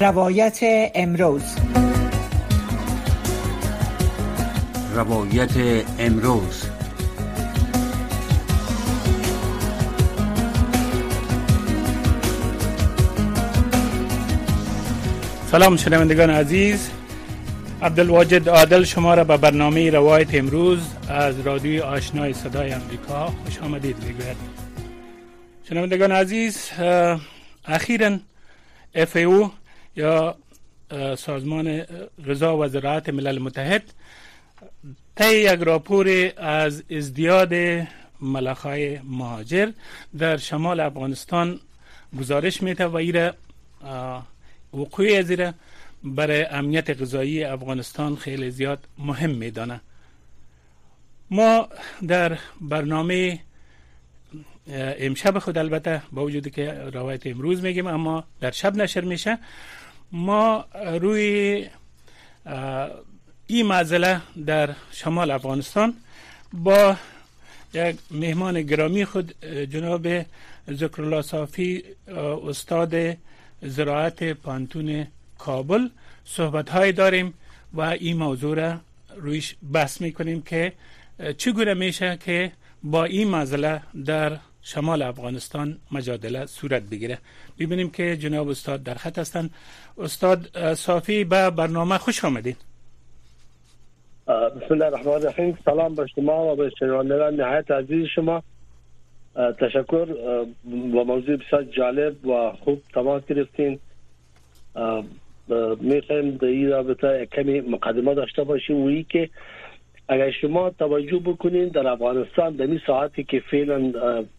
روایت امروز. روایت امروز. سلام شنوندگان عزیز. عبدالواجد عادل شما را به برنامه روایت امروز از رادیوی آشنای صدای امریکا خوش آمدید می‌گوید شنوندگان عزیز اخیرا FAO یا سازمان غذا و زراعت ملل متحد طی یک راپور از ازدیاد ملخای مهاجر در شمال افغانستان گزارش میده و ایره وقوع از برای امنیت غذایی افغانستان خیلی زیاد مهم میدانه. ما در برنامه امشب خود البته با وجودی که روایت امروز میگیم اما در شب نشر میشه. ما روی این معزله در شمال افغانستان با یک مهمان گرامی خود جناب ذکرالله صافی استاد زراعت پانتون کابل. صحبت های داریم و این موضوع را رویش بحث می‌کنیم که چگونه میشه که با این مسئله در شمال افغانستان مجادله صورت بگیره. ببینیم که جناب استاد در خط هستند. استاد صافی به برنامه خوش آمدید. بسم الله الرحمن الرحیم. سلام به شما و به شنوندگان نهایت عزیز شما. تشکر با موضوع بسیار جالب و خوب تماس گرفتین. می‌خوایم در این رابطه کمی مقدمه داشته باشیم. و که اگر شما توجه بکنین در افغانستان در این ساعتی که فعلا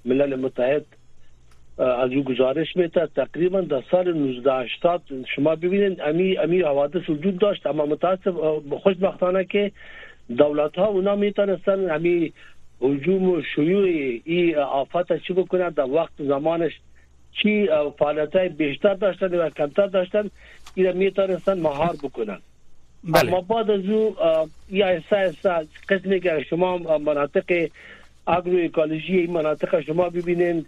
ملل متحد از او گزارش میده تقریبا در سال 1980 شما ببینید امی امی حوادث وجود داشت. اما متاسف خوشبختانه که دولت ها اونا می‌تونستن امی هجوم و شیوع این آفت چی بکنن. در وقت زمانش چی فعالیت بیشتر داشتن و کمتر داشتن این می‌تونستن مهار بکنن. بله. اما بعد از او یا ایسا قسمی که شما مناطق اگرو اکولوژی این مناطق شما ببینید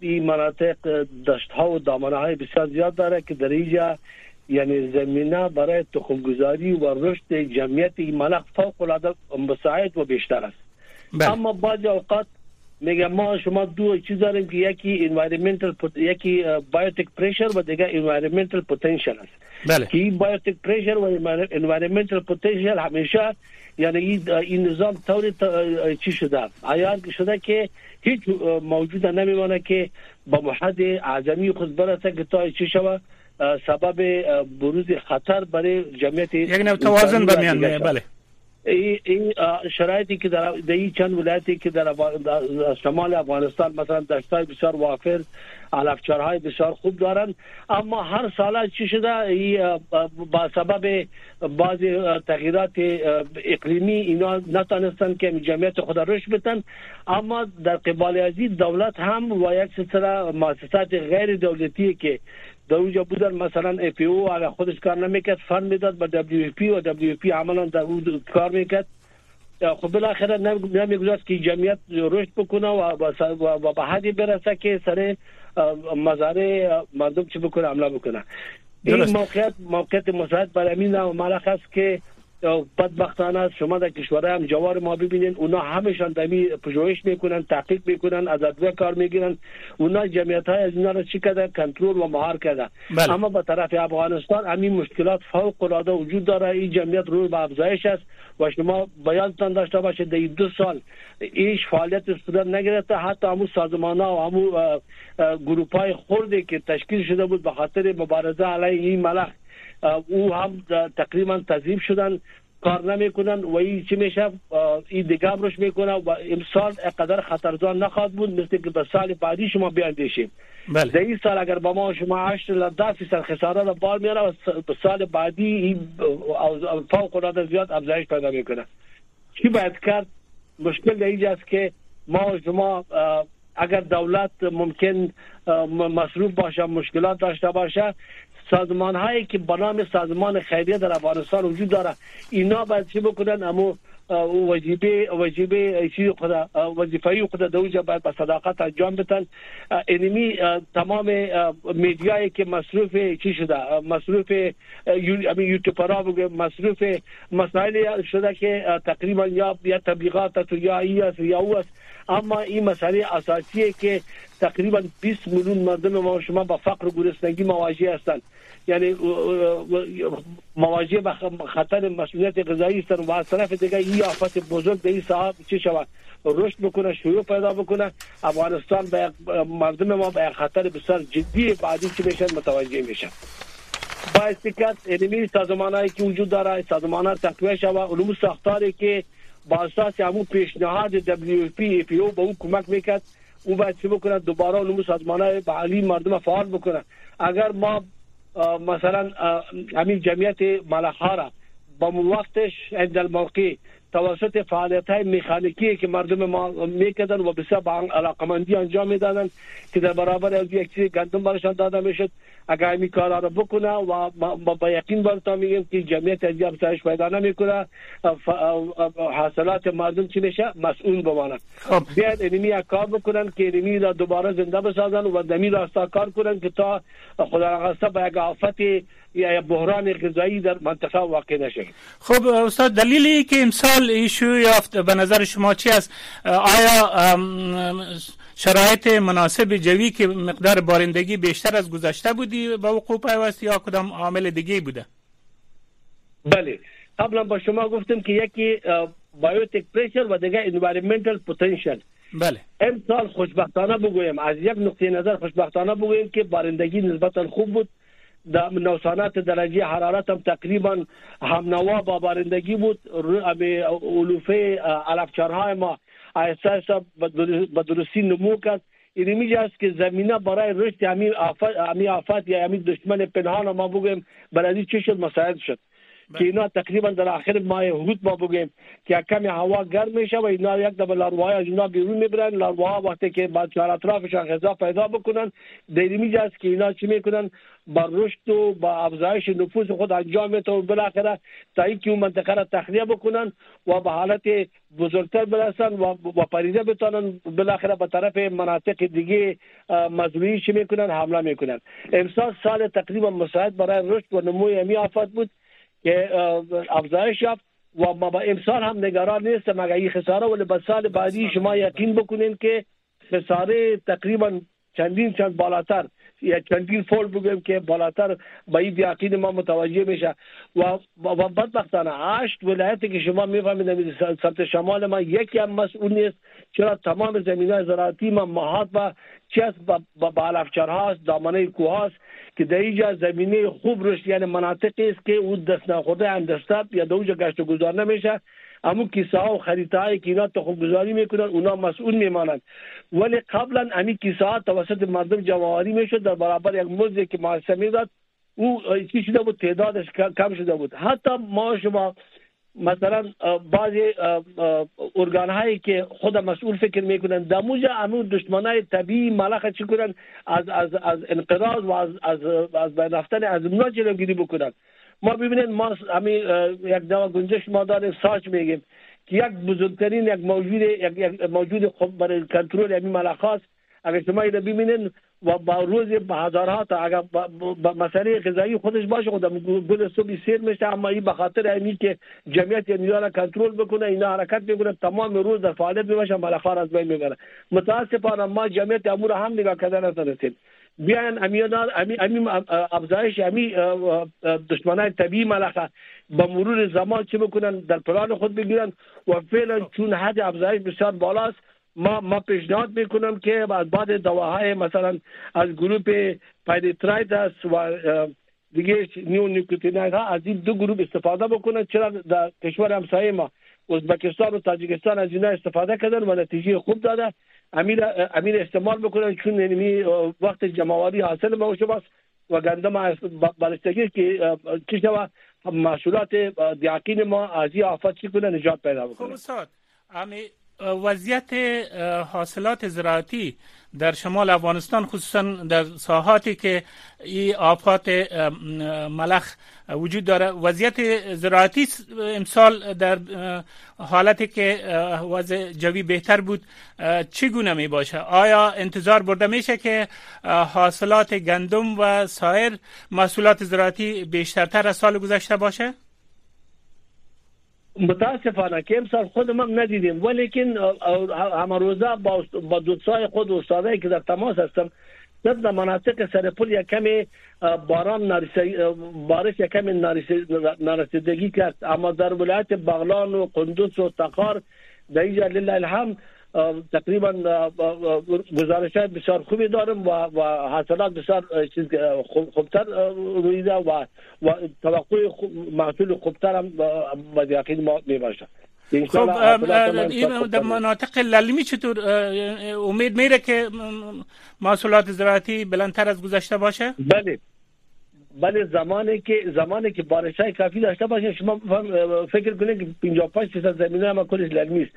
این مناطق دشت ها و دامنه های بسیار زیاد داره که در اینجا یعنی زمینه برای تخمگذاری و رشد جمعیت این ملک فوق العاده مساعد و بیشتر است بله. اما بعض اوقات میگم ما شما دو چیز داریم که یکی environmental یکی biotic pressure و دیگه environmental potential است. بله. که این biotic pressure و environmental potential همیشه یعنی این نظام طوری چی شده عیان شده که هیچ موجود نمیمانه که با به حد اعظمی خود برسه که تا چی شوه سبب بروز خطر برای جمعیت یک نوع توازن بمیان بله. این شرایطی که در این چند ولایتی که در شمال افغانستان مثلا دشتای بسیار وافر علفچرهای بسیار خوب دارن. اما هر سال چی شده با سبب بعض تغییرات اقلیمی اینا نتانستن که جمعیت خود رشد بتن اما در قبال ازی دولت هم و یک سلسله مؤسسات غیر دولتی که در اونجا بودن مثلا FAO علی خودش کار نمیکرد fund میداد با دبلیو پی و دبلیو پی عملا در اون کار میکرد. خب بالاخره نمیگذاشت که جمعیت رشد بکنه و به حدی برسه که سر مزارع مردم چی بکنه عمله بکنه. این موقعیت موقعیت مساعد برای امین و ملخ است که بدبختانه شما در کشورهای هم جوار ما ببینید اونا همشان دمی پژوهش می‌کنن تحقیق می‌کنن از ادویه کار می‌گیرن. اونا جمعیت های از اینا را چی کردن؟ کنترل و مهار کردن. بله. اما به طرف افغانستان همین مشکلات فوق العاده وجود داره. این جمعیت رو به افزایش است و شما بیانتان داشته باشید. در دو سال ایش فعالیت صورت نگرفته. حتی همون سازمان ها و همون گروپ های خردی که تشکیل شده بود به خاطر مبارزه علیه این ملخ او هم تقریبا تضیب شدن کار نمی‌کنن و این چی میشه؟ این دیگه روش می‌کنه و امسال اقدر خطرزان نخواد بود مثل که به سال بعدی شما بیاندیشیم. بله. در این سال اگر با ما شما 8 ده فیصد خساره را بار میاره و سال بعدی این فوق العاده زیاد افزایش پیدا می‌کنه. چی باید کرد؟ مشکل در اینجاست که ما شما اگر دولت ممکن مصروف باشه مشکلات داشته باشه سازمان هایی که به نام سازمان خیریه در افغانستان وجود داره. اینا باید چی بکنن؟ اما وظیفه وظیفه چی خدا وظیفه خدا دوجه باید با صداقت انجام بدن. اینمی تمام میدیایی که مصروف چی شده؟ مصروف یوتیوبرها بگه مصروف مسائل شده که تقریبا یا یا تبلیغات یا ای یا او اما این مسئله اساسیه که تقریبا 20 میلیون مردم ما شما با فقر و گرسنگی مواجه هستند. یعنی مواجه با خطر مسئولیت غذایی هستند و از طرف دیگه این آفت بزرگ به این صاحب چه شود؟ رشد بکنه شروع پیدا بکنه. افغانستان به مردم ما به خطر بسیار جدی بعدی که میشن متوجه میشن با استکات علمی سازمانهایی که وجود داره سازمانها تقویه شوه علوم ساختاری که با اساس همون پیشنهاد WFP پی او به اون کمک می‌کرد. او باید چه بکنه؟ دوباره علوم سازمانه به علی مردم فعال بکنه. اگر ما مثلا همین جمعیت ملخا را با وقتش عند الموقع توسط فعالیت های میخانیکی که مردم ما می‌کردن و بسیار با علاقمندی انجام می‌دادن که در برابر از یک چیز گندم برشان داده می‌شد. اگر این کارا رو بکنه و با یقین برتا میگیم که جمعیت از افزایش پیدا نمی‌کنه حاصلات مردم چی میشه؟ مسئول بمانند. خب. بیاید اینمی کار بکنن که اینمی را دوباره زنده بسازن و دمی راستا کار کنن که تا خدا به یک آفت بحران غذایی در منطقه واقع نشه. خب استاد دلیلی که امسال ایشو یافت به نظر شما چی است؟ آیا شرایط مناسب جوی که مقدار بارندگی بیشتر از گذشته بودی به وقوع پیوست یا کدام عامل دیگه بوده؟ بله. قبلا با شما گفتم که یکی بایوتک پریشر و دیگه انوایرمنتال پتانسیل بله. امسال خوشبختانه بگویم از یک نقطه نظر خوشبختانه بگویم که بارندگی نسبتا خوب بود. در نوسانات درجه حرارت هم تقریبا هم نوا با بارندگی بود علوفه علفچرهای ما آیسته آیسته به درستی نمو کرد. این است که زمینه برای رشد همین همین آفت یا همین دشمن پنهان ما بگویم برای چه شد؟ مساعد شد. که اینا تقریبا در آخر ماه حدود ما بگیم که کمی هوا گرم میشه و اینا یک دفعه لاروهای از اینا بیرون می‌برن. لاروها وقتی که با چهار اطرافشان غذا پیدا بکنن در است که اینا چی می‌کنن؟ با رشد و با افزایش نفوذ خود انجام میده و بالاخره تا اینکه اون منطقه را تخلیه بکنن و به حالت بزرگتر برسن و با پریده بتونن بالاخره به طرف مناطق دیگه مزروعی چی می‌کنن؟ حمله می‌کنن. امسال سال تقریبا مساعد برای رشد و نموی امی آفت بود. که افزایش یافت و ما با امسال هم نگران نیستم. اگر این خساره ولی به سال بعدی شما یقین بکنین که خساره تقریبا چندین چند بالاتر یا چندین فول بگویم که بالاتر با این یقین ما متوجه میشه. و و بدبختانه هشت ولایتی که شما می‌فهمید سمت شمال ما یکی هم مسئول نیست. چرا تمام زمین های زراعتی ما مهات و چه از با بالافچر هاست دامنه کوه هاست که در اینجا زمینه خوب رشد یعنی مناطقی است که او دست نخورده اندستاب یا دوجا گشت و گذار نمیشه. اما کیسه و هایی که اینا تخم گذاری می‌کنن اونا مسئول میمانند. ولی قبلا امی کیسه توسط مردم جمعواری می‌شد در برابر یک مزدی که محاسبه می‌داد او چی شده بود تعدادش کم شده بود. حتی ما شما مثلا بعضی ارگان هایی که خود مسئول فکر می‌کنن دموجا امو دشمن های طبیعی ملخ چی کنن؟ از از از انقراض و از از از بین از اونا جلوگیری بکنن. ما ببینید ما همین یک دوا گنجش ما داریم ساچ میگیم که یک بزرگترین یک موجود یک, موجود خوب برای کنترل همین ملخ اگر شما اینو ببینید و با روز به هزارها تا اگر با مسئله غذایی خودش باشه خودم گل صبح سیر میشه اما این به خاطر اینی که جمعیت یعنی را کنترل بکنه اینا حرکت میکنه تمام روز در فعالیت میباشه ملخار از بین میبره متاسفانه ما جمعیت امور هم نگاه کردن نتونستیم بیان امیان امی امی افزایش امی دشمنان طبیعی ملخه با مرور زمان چه بکنن در پلان خود بگیرن و فعلا چون حد افزایش بسیار بالاست ما ما پیشنهاد میکنم که از بعد دواهای مثلا از گروپ پایریترایتس و دیگه نیو نیکوتینایت ها از این دو گروه استفاده بکنن چرا در کشور همسایه ما ازبکستان و تاجیکستان از اینا استفاده کردن و نتیجه خوب داده امیر امیر استعمال بکنن چون یعنی وقت جمعواری حاصل ما شماست و گندم بالستگی که چی شوه محصولات دیاقین ما از این آفت چی کنه نجات پیدا بکنه خب استاد وضعیت حاصلات زراعتی در شمال افغانستان خصوصا در ساحاتی که این آفات ملخ وجود داره. وضعیت زراعتی امسال در حالتی که وضع جوی بهتر بود چگونه می باشه؟ آیا انتظار برده میشه که حاصلات گندم و سایر محصولات زراعتی بیشترتر از سال گذشته باشه؟ متاسفانه که امسال خودم هم ندیدیم. ولیکن همه روزه با, با دوستای خود استادایی که در تماس هستم در مناطق سرپل یک کمی باران بارش یک کمی نرسیدگی کرد. اما در ولایت بغلان و قندوز و تقار در اینجا لله الحمد تقریبا گزارش بسیار خوبی دارم و و حاصلات بسیار خوبتر رویده و و توقع محصول خوبتر هم با یقین ما می‌باشه خب در مناطق للمی چطور؟ امید میره که محصولات زراعتی بلندتر از گذشته باشه؟ بله. بله زمانی که زمانی که بارش های کافی داشته باشه شما فکر کنید که 55 درصد زمینه ما کلش للمی است.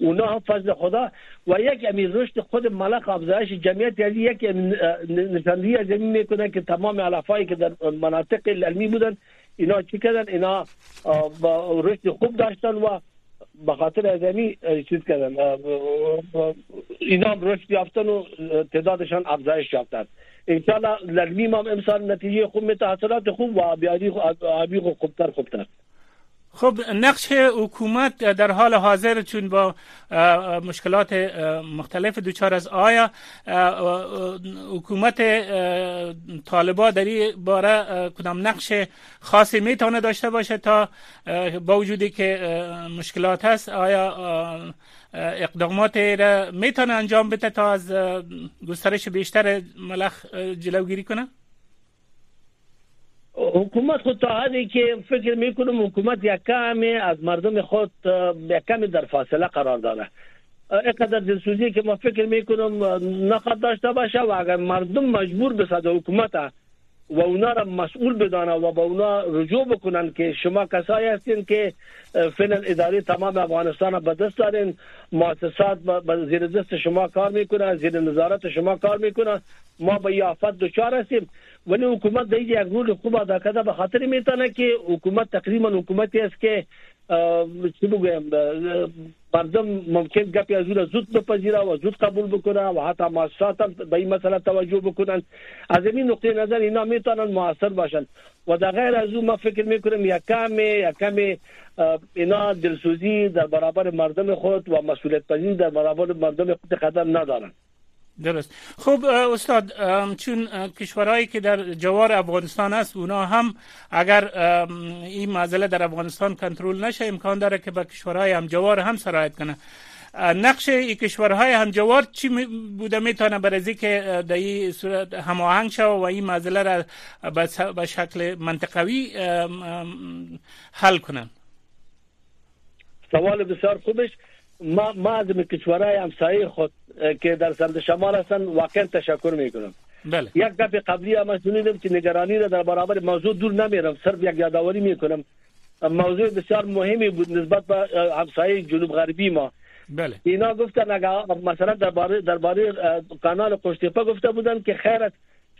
اونا هم فضل خدا و یک امیر رشد خود ملک افزایش جمعیت یعنی یک نشاندهی از زمین می‌کنه که تمام علفایی که در مناطق علمی بودن اینا چی کردن؟ اینا با رشد خوب داشتن و به خاطر ازمی چیز کردن اینا رشد یافتن و تعدادشان افزایش یافتن. انشالله للمی هم امسال نتیجه خوب میته حاصلات خوب و آبی خوبتر خوبتر. خب نقش حکومت در حال حاضر چون با مشکلات مختلف دوچار از آیا حکومت طالبا در این باره کدام نقش خاصی می‌تونه داشته باشه تا با وجودی که مشکلات هست آیا اقدامات را می‌تونه انجام بده تا از گسترش بیشتر ملخ جلوگیری کنه؟ حکومت خود تا حدی که فکر میکنم حکومت یک کمی از مردم خود یک کمی در فاصله قرار داره اینقدر دلسوزی که ما فکر میکنم نخواد داشته باشه و اگر مردم مجبور بسد حکومت و اونا را مسئول بدانه و با اونا رجوع بکنن که شما کسایی هستین که فعلا اداره تمام افغانستان به دست دارین. مؤسسات به زیر دست شما کار میکنن زیر نظارت شما کار میکنن. ما به یافت دچار هستیم. ولی حکومت در یک رول خوب ادا کرده به خاطر میتونه که حکومت تقریبا حکومتی است که چی بگویم مردم ممکن گپی از اون زود بپذیره و زود قبول بکنه و حتی مؤسسات به این مسئله توجه بکنن. از این نقطه نظر اینا میتونن موثر باشن. و در غیر از ما فکر میکنم یک کمی یک کمی اینا دلسوزی در برابر مردم خود و مسئولیت پذیری در برابر مردم خود قدم ندارن درست. خب استاد چون کشورهایی که در جوار افغانستان است اونا هم اگر این مسئله در افغانستان کنترل نشه امکان داره که به کشورهای هم جوار هم سرایت کنه. نقش این کشورهای همجوار چی بوده؟ می‌تونه برای که در این صورت هماهنگ شود و این مسئله را به شکل منطقوی حل کنن. سوال بسیار خوبش. ما ما از کشورهای همسایه خود که در سمت شمال هستن واقعا تشکر می‌کنم. بله. یک دفعه قبلی هم شنیدم که نگرانی را در برابر موضوع دور نمیرم. صرف یک یادآوری می‌کنم. موضوع بسیار مهمی بود نسبت به همسایه جنوب غربی ما. بله. اینا گفتن اگر مثلا درباره درباره کانال قشتیپه گفته بودن که خیرت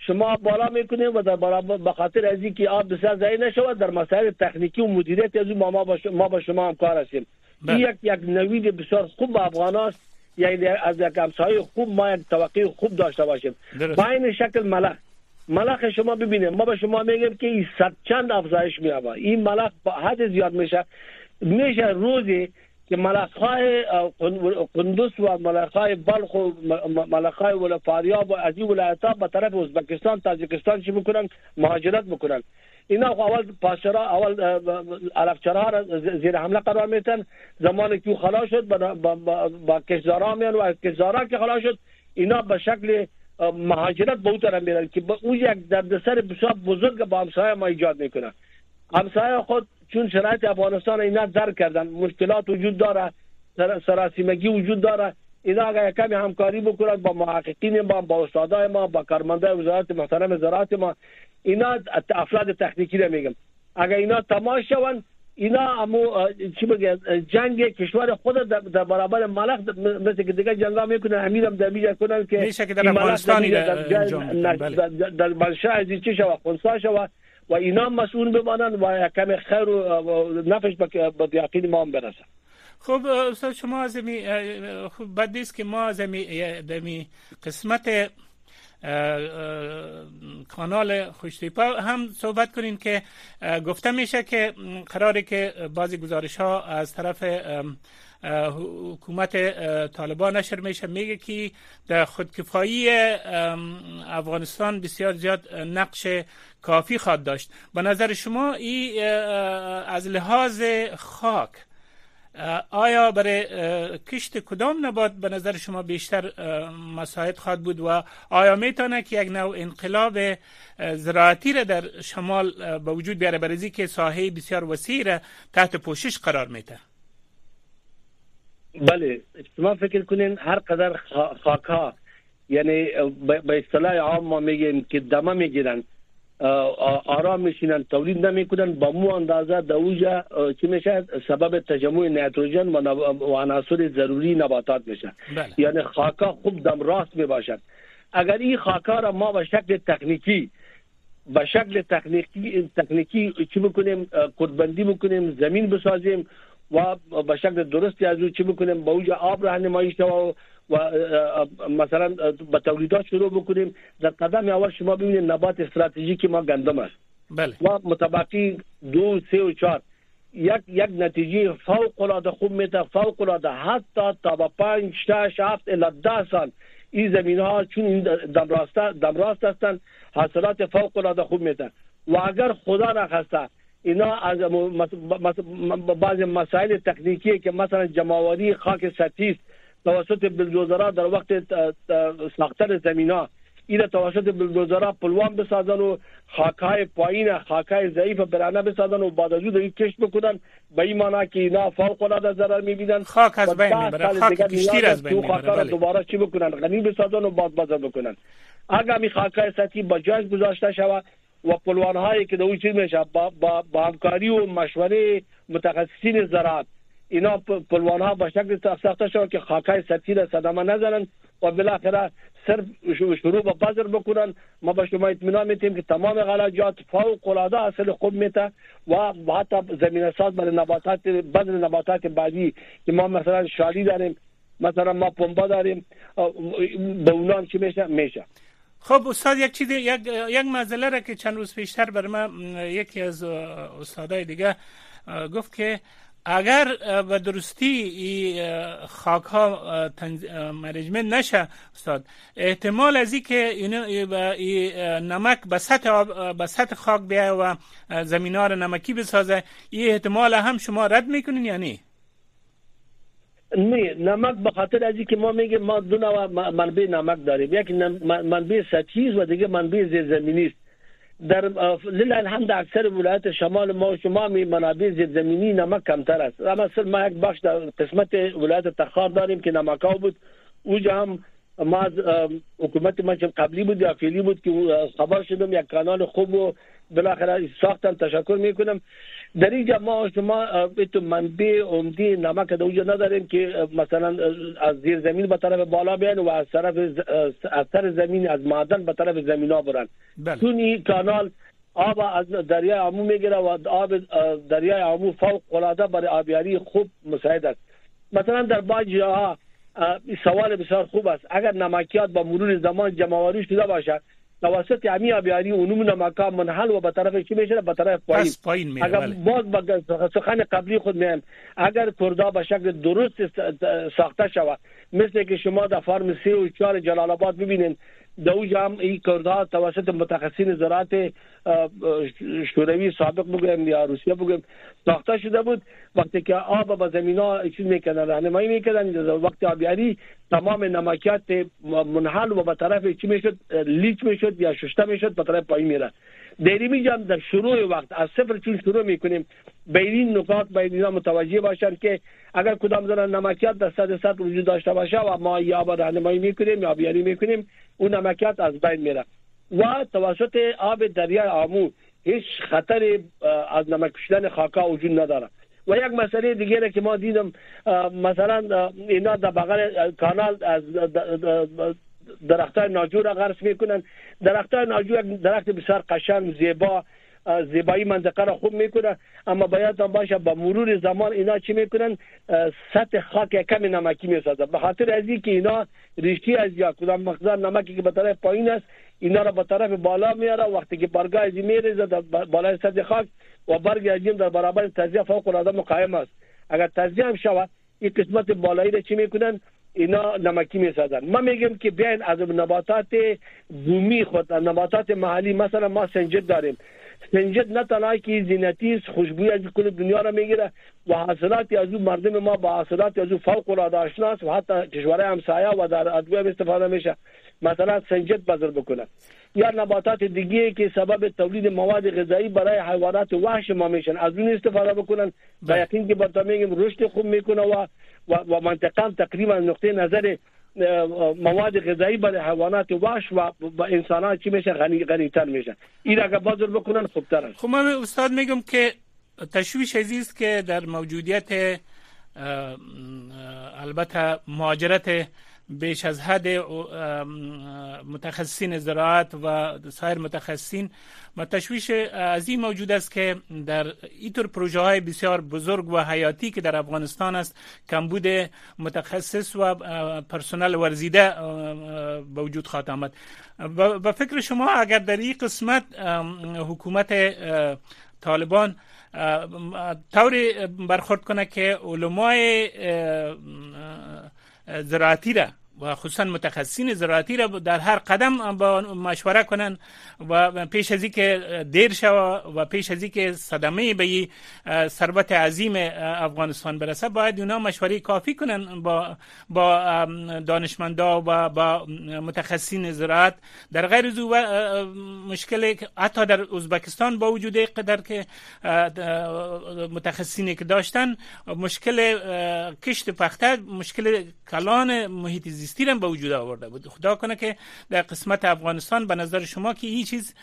شما بالا می‌کنیم و در به خاطر از اینکه آب بسیار ضایع نشود در مسائل تکنیکی و مدیریت از ما ما با شما هم کار هستیم. یک یک نوید بسیار خوب به افغان است یعنی از یک همسایه خوب ما یک توقع خوب داشته باشیم. با این شکل ملخ. ملخ شما ببینید ما به شما میگیم که این صد چند افزایش میابه این ملخ با حد زیاد میشه. میشه روزی که های قندوس و های بلخ و های ولا فاریاب و از این ولایت ها به طرف ازبکستان تاجیکستان چی بکنن مهاجرت بکنن اینا اول پاسرا اول علفچرا را زیر حمله قرار میتن زمانی که خلاص شد با, با, با, با کشزارا میان و کشزارا که خلاص شد اینا به شکل مهاجرت به اون میرن که اون یک دردسر بسیار بزرگ با همسایه ما ایجاد میکنه همسایه خود چون شرایط افغانستان اینا درک کردن مشکلات وجود داره سراسیمگی وجود داره اینا اگر کمی همکاری بکنن با محققین ما با استادای ما با کارمندای وزارت محترم زراعت ما اینا افراد تکنیکی رو میگم اگر اینا تماش شون اینا امو چی بگه جنگ کشور خود در برابر ملک مثل که دیگه جنگا می‌کنن امیرم در میجا کنن که میشه که در افغانستانی در بلشه از چی شوه خونسا شوه و اینا مسئول بمانن و کم خیر و نفش به یقین ما هم برسن خب استاد شما از می خب بد که ما از می قسمت کانال خوشتیپا هم صحبت کنیم که گفته میشه که قراره که بعضی گزارش ها از طرف حکومت طالبان نشر میشه. میگه که در خودکفایی افغانستان بسیار زیاد نقش کافی خواد داشت. به نظر شما این از لحاظ خاک آیا برای کشت کدام نبات به نظر شما بیشتر مساعد خواهد بود و آیا می‌تونه که یک نوع انقلاب زراعتی را در شمال به وجود بیاره برای که ساحه بسیار وسیع را تحت پوشش قرار میده؟ بله شما فکر کنین هر قدر خاکا یعنی به اصطلاح عام ما میگیم که دمه می‌گیرن آرام میشینن تولید نمی‌کنن با مو اندازه دوجا چی میشه؟ سبب تجمع نیتروژن و عناصر ضروری نباتات میشه. بله. یعنی خاکا خوب دم راست می‌باشد. اگر این خاکا را ما به شکل تکنیکی به شکل تکنیکی تکنیکی چی بکنیم؟ کدبندی بکنیم زمین بسازیم و به شکل درستی از او چی بکنیم؟ با اوج آب راهنمایی شود و مثلا به تولیدات شروع بکنیم. در قدم اول شما ببینید نبات استراتژیکی ما گندم است. بله. و متبقی دو سه و چهار. یک یک نتیجه فوق العاده خوب میده فوق العاده. حتی تا به پنج شش هفت الی ده سال این زمین ها چون این دم راست دم راست هستند حاصلات فوق العاده خوب میده و اگر خدا نخواسته اینا از بعض مسائل تکنیکی که مثلا جمعوری خاک سطحی توسط بلدوزرها در وقت ساختن زمینا. این توسط بلدوزرها پلوان بسازن و خاکای پایین خاکای ضعیف برانه بسازن و بعد از اون کش بکنن. به این معنی که اینا فوق العاده ضرر میبینن. خاک از بین میبره. خاک کشتیر از بین میبره. دوباره چی بکنن؟ غنی بسازن و بعد بازار بکنن. اگر می خاکای سطحی با جای گذاشته شود و پلوان هایی که دوی چیز میشه با, با, با همکاری و مشوره متخصصین زراعت. اینا پلوان ها به شکل ساخته شد که خاکای سطحی را صدمه نزنن و بالاخره صرف شروع به بذر بکنن ما به شما اطمینان میتیم که تمام غلاجات فوق العاده اصل خوب میته و حتی زمین ساز برای نباتات بذر نباتات بعدی که ما مثلا شالی داریم مثلا ما پنبه داریم به اونام چی میشه؟ میشه خب استاد یک چیز یک یک مسئله را که چند روز پیشتر بر من یکی از استادای دیگه گفت که اگر به درستی خاک ها تنز... نشه استاد احتمال از که این نمک به سطح به سطح خاک بیای و زمین ها نمکی بسازه این احتمال هم شما رد می‌کنین یا نه؟ نه نمک به خاطر از که ما میگیم ما دو نوع منبع نمک داریم. یک منبع سطحی و دیگه منبع زیرزمینی است در لله الحمد اکثر ولایت شمال ما و شما می منابع زمینی نمک کمتر است. مثلا ما یک بخش در قسمت ولایت تخار داریم که نمکاو بود. اونجا هم ما از حکومت ما قبلی بود یا فعلی بود که خبر شدم یک کانال خوب و بالاخره ساختن تشکر می‌کنم. در اینجا ما شما تو منبع عمدی نمک در اونجا نداریم که مثلا از زیر زمین به طرف بالا بیان و از طرف از سر زمین از معدن به طرف زمین ها برن. بله. چون این کانال آب از دریای عمو می‌گیره و آب دریای عمو فوق العاده برای آبیاری خوب مساعد است. مثلا در بعض جاها سوال بسیار خوب است. اگر نمکیات با مرور زمان جمعواری شده باشد توسط امی آبیاری اونمون مکان منحل و به طرف چی میشه؟ به طرف پایین پایین میره اگر باز با سخن قبلی خود میگم اگر کردا به شکل درست ساخته شود. مثل که شما در فارم سی و چهار جلال آباد ببینید دو هم این کردها توسط متخصصین زراعت شوروی سابق بگویم یا روسیه بگویم ساخته شده بود. وقتی که آب به زمین ها چیز میکنن راهنمایی میکنن وقتی آبیاری تمام نمکیات منحل و به طرف چی میشد؟ لیچ میشد یا ششته میشد به طرف پایین میره دیری میگم در شروع وقت از صفر چون شروع می‌کنیم به این نکات باید اینا متوجه باشن که اگر کدام زن نمکیات در صد صد وجود داشته باشه و ما یا با راهنمایی می‌کنیم یا بیاری می‌کنیم اون نمکیات از بین میره. و توسط آب دریای آمو هیچ خطر از نمک کشیدن خاکا وجود نداره. و یک مسئله دیگه که ما دیدم مثلا اینا در بغل کانال از درخت های ناجور را غرس می‌کنن. درخت های ناجور درخت بسیار قشنگ زیبا زیبایی منطقه را خوب می‌کنه. اما باید باشه با مرور زمان اینا چی می‌کنن؟ سطح خاک کمی نمکی می‌سازن. به خاطر از که اینا ریشی از یا کدام مقدار نمکی که به طرف پایین است اینا را به طرف بالا میاره. وقتی که برگاه از میریزه در بالای سطح خاک و برگ از در برابر تزیه فوق العاده مقایم است. اگر تزیه هم شود این قسمت بالایی را چی می‌کنن؟ اینا نمکی میسازن ما میگم که بیاین از نباتات بومی خود نباتات محلی مثلا ما سنجد داریم سنجد نه تنها که زینتی است خوشبوی از کل دنیا را میگیره. و حاصلات از مردم ما با حاصلات از فوق العاده آشناست و حتی کشورهای همسایه و در ادویه استفاده میشه. مثلا سنجد بذر بکنه. یا نباتات دیگه که سبب تولید مواد غذایی برای حیوانات وحش ما میشن از اون استفاده بکنن. با بله. یقین که با میگیم رشد خوب میکنه و و, و منطقه تقریبا نقطه نظر مواد غذایی برای حیوانات وحش و با انسان چی میشه؟ غنی غنی تر میشه. این اگر بازر بکنن خوبتر است. خب من استاد میگم که تشویش است که در موجودیت البته مهاجرت بیش از حد متخصصین زراعت و سایر متخصصین. ما تشویش از این موجود است که در اینطور پروژه های بسیار بزرگ و حیاتی که در افغانستان است کمبود متخصص و پرسنل ورزیده به وجود خواهد آمد. و فکر شما اگر در این قسمت حکومت طالبان طوری برخورد کنه که علمای زراعتی را و خصوصا متخصصین زراعتی را در هر قدم با مشوره کنن و پیش از که دیر شود و پیش از که صدمه به ثروت عظیم افغانستان برسه باید اونا مشوره کافی کنن با با دانشمندا و با متخصصین زراعت. در غیر زو مشکل حتی در ازبکستان با وجود قدر که متخصصینی که داشتن مشکل کشت پخته مشکل کلان محیط زیستی به وجود آورده بود. خدا کنه که در قسمت افغانستان به نظر شما که این چیز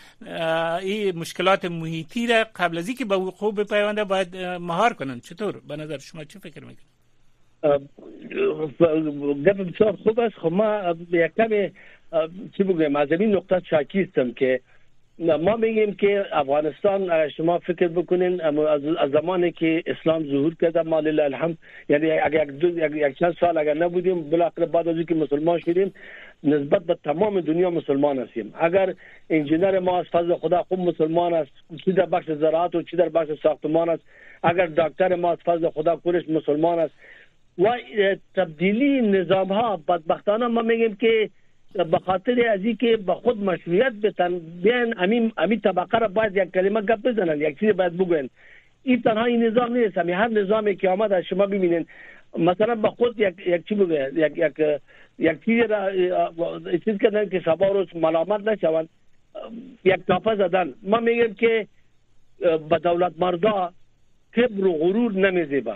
این مشکلات محیطی را قبل از اینکه به وقوع بپیونده باید مهار کنن چطور؟ به نظر شما چه فکر می‌کنید؟ گپ بسیار خوب است. خب ما یک کمی چی بگویم از این نقطه شاکی هستم که ما میگیم که افغانستان شما فکر بکنین از زمانی که اسلام ظهور کرده ما لله الحمد یعنی اگر یک چند سال اگر نبودیم بالاخره بعد از اینکه مسلمان شدیم نسبت به تمام دنیا مسلمان هستیم. اگر انجینر ما از فضل خدا خوب مسلمان است چی در بخش زراعت و چی در بخش ساختمان است اگر دکتر ما از فضل خدا کورش مسلمان است. و تبدیلی نظام ها بدبختانه ما میگیم که به خاطر از که به خود مشروعیت بتن بیان امین امین طبقه را باید یک کلمه گپ بزنن یک چیز باید بگوین. این تنها این نظام نیست همین هر نظامی که آمد از شما ببینین. مثلا به خود یک یک چی بگه یک یک یک چیز را چیز کردن که شبا روز ملامت نشوند. یک تافه زدن. ما میگیم که به دولت مردا کبر و غرور نمیزیبه.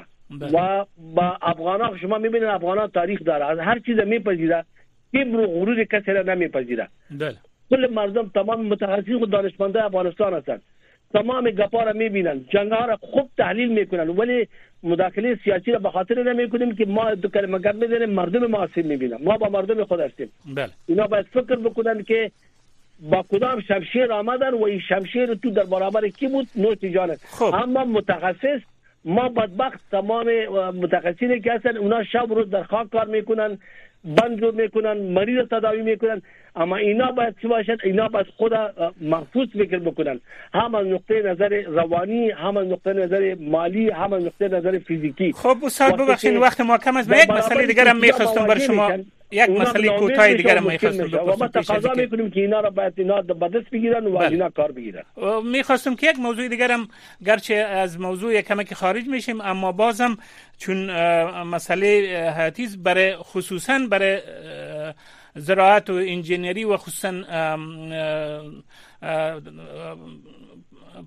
و با افغان شما میبینید افغان تاریخ داره. از هر چیز میپذیره کبر و غرور کسی را نمیپذیره بله کل مردم تمام متخصصین و دانشمنده افغانستان هستند تمام گپا را میبینن جنگ ها را خوب تحلیل میکنن ولی مداخله سیاسی را به خاطر نمیکنیم که ما دو کلمه گپ میزنیم مردم ما آسیب میبینن ما با مردم خود هستیم بله اینا باید فکر بکنن که با کدام شمشیر آمدن و این شمشیر تو در برابر کی بود نوش جانه خب. اما متخصص ما بدبخت تمام متخصصینی که هستن اونا شب روز در خاک کار میکنن بند جور می‌کنن مریض تداوی می‌کنن. اما اینا باید چی باشد؟ اینا باید خود محفوظ فکر بکنن. هم از نقطه نظر روانی هم از نقطه نظر مالی هم از نقطه نظر فیزیکی. خب استاد ببخشید وقت ما کم است. یک مسئله دیگر هم می‌خواستم برای شما یک مسئله کوتاه دیگر می‌خواستم و ما تقاضا می‌کنیم که اینا را باید اینا به دست بگیرن و بله. اینا کار بگیرن می‌خواستم که یک موضوع دیگر هم گرچه از موضوع کمک خارج میشیم اما بازم چون مسئله حیاتی برای خصوصا برای زراعت و انجینری و خصوصا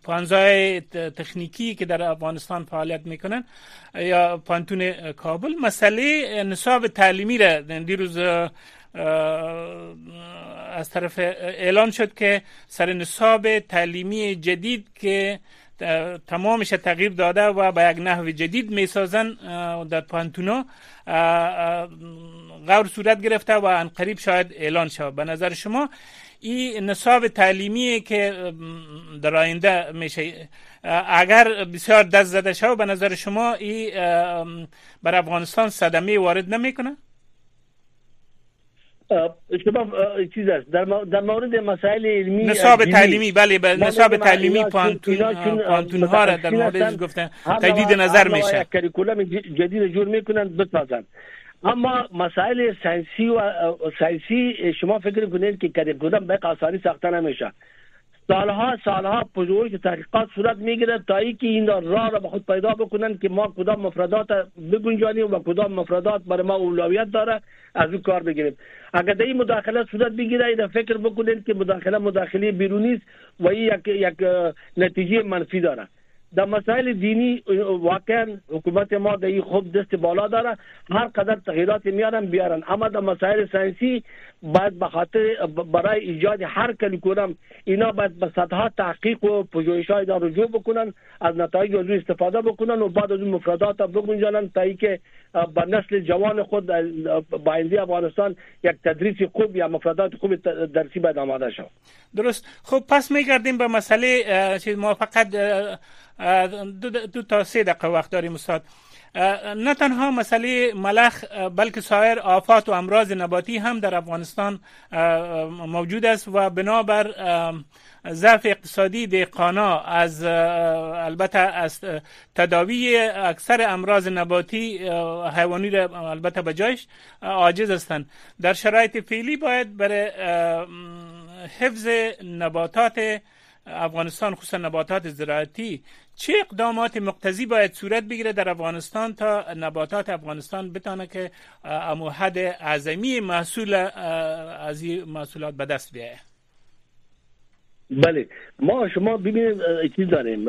پانزای تکنیکی که در افغانستان فعالیت می‌کنن یا پانتون کابل. مسئله نصاب تعلیمی را دیروز از طرف اعلان شد که سر نصاب تعلیمی جدید که تمامش تغییر داده و به یک نحو جدید می‌سازن در پانتونا غور صورت گرفته و ان قریب شاید اعلان شود. به نظر شما این نصاب تعلیمی که در آینده میشه. اگر بسیار دست زده شود به نظر شما این بر افغانستان صدمه وارد نمی‌کنه؟ شما چیز است. در, در مورد مسائل علمی نصاب تعلیمی بله به نصاب تعلیمی پوهنتون ها را در مورد گفتن تجدید نظر میشه. curriculum جدید جور می‌کنن بسازن. اما مسائل ساینسی و ساینسی شما فکر کنید که curriculum به آسانی ساخته نمیشه. سالها سالها پژوهش تحقیقات صورت می‌گیره تا اینکه این راه را به خود پیدا بکنن که ما کدام مفردات بگنجانیم و کدام مفردات برای ما اولویت داره از اون کار بگیریم. اگر این مداخله صورت بگیره این فکر بکنید که مداخله مداخله بیرونی است و یک, یک نتیجه منفی داره در مسائل دینی واقعا حکومت ما در این خوب دست بالا داره. هر قدر تغییرات میارن بیارن. اما در مسائل ساینسی باید به خاطر برای ایجاد هر کلیکورم اینا باید به صدها تحقیق و پژوهش های رجوع بکنن از نتایج از استفاده بکنن و بعد از اون مفردات بگنجانن تا اینکه به نسل جوان خود با آینده افغانستان یک تدریس خوب یا مفردات خوب درسی باید آماده شود. درست. خب پس میگردیم به مسئله ما فقط دو, دو تا سه دقیقه وقت داریم استاد. نه تنها مسئله ملخ بلکه سایر آفات و امراض نباتی هم در افغانستان موجود است و بنابر ضعف اقتصادی دهقانا از البته از تداوی اکثر امراض نباتی حیوانی را البته به جایش عاجز هستند. در شرایط فعلی باید برای حفظ نباتات افغانستان خصوصا نباتات زراعتی چه اقدامات مقتضی باید صورت بگیره در افغانستان تا نباتات افغانستان بتانه که امو حد اعظمی محصول از این محصولات به دست بیایه بله. ما شما ببینید چیز داریم؟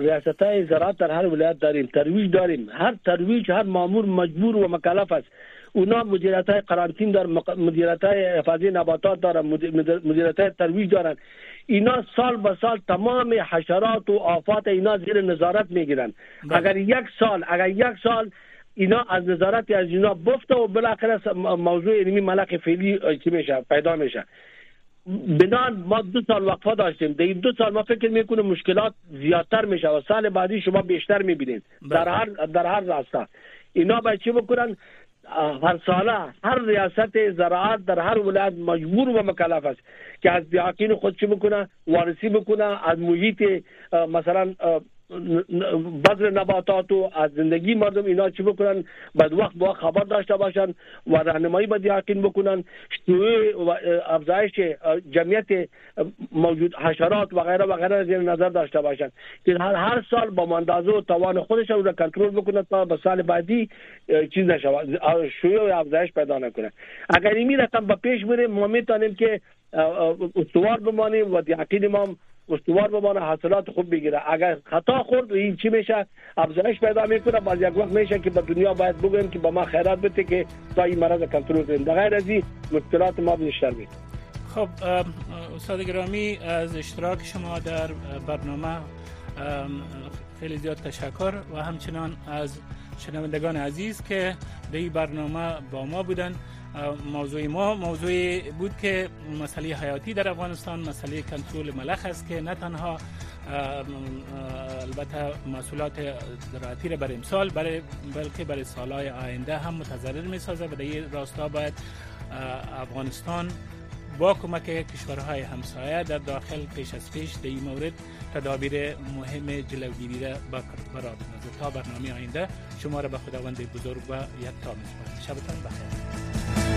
ریاست های زراعت در هر ولایت داریم ترویج داریم. هر ترویج هر مامور مجبور و مکلف است. اونا مدیریت های قرانتین دارن مدیریت های حفاظی نباتات دارن مدیریت های ترویج دارن. اینا سال به سال تمام حشرات و آفات اینا زیر نظارت می‌گیرن. بله. اگر یک سال اگر یک سال اینا از نظارت از اینا بفته و بالاخره موضوع علمی ملک فعلی چی میشه؟ پیدا میشه. بنان ما دو سال وقفه داشتیم. در این دو سال ما فکر می‌کنیم مشکلات زیادتر میشه و سال بعدی شما بیشتر می‌بینید. در بله. هر در هر راستا. اینا باید چی بکنن؟ هر ساله هر ریاست زراعت در هر ولایت مجبور و مکلف است. که از دیاقین خود چی بکنه؟ وارسی بکنه؟ از محیط مثلا بذر نباتات و از زندگی مردم اینا چی بکنن؟ بعد وقت با خبر داشته باشن و راهنمایی به یقین بکنن. شیوع و افزایش جمعیت موجود حشرات و غیره و غیره زیر نظر داشته باشن. که هر هر سال با اندازه و توان خودش رو کنترل بکنه تا به سال بعدی چیز نشه شیوع و افزایش پیدا نکنه. اگر این رقم به پیش بره ما میتونیم که استوار بمانیم و یقین ما استوار بمانه حاصلات خوب بگیره. اگر خطا خورد این چی میشه؟ افزایش پیدا می‌کنه. باز یک وقت میشه که به دنیا باید بگویم که به ما خیرات بده که تا این مرض کنترل کنیم. در غیر از مشکلات ما بیشتر میشه خب استاد گرامی از اشتراک شما در برنامه خیلی زیاد تشکر و همچنان از شنوندگان عزیز که به این برنامه با ما بودن. موضوع ما موضوع بود که مسئله حیاتی در افغانستان مسئله کنترل ملخ است که نه تنها البته مسئولات زراعتی را برای امسال برای بلکه برای سالهای آینده هم متضرر می سازه و در این راستا باید افغانستان با کمک کشورهای همسایه در داخل پیش از پیش در این مورد تدابیر مهم جلوگیری را برای تا برنامه آینده شما را به خداوند بزرگ و یک تا شبتان بخیر.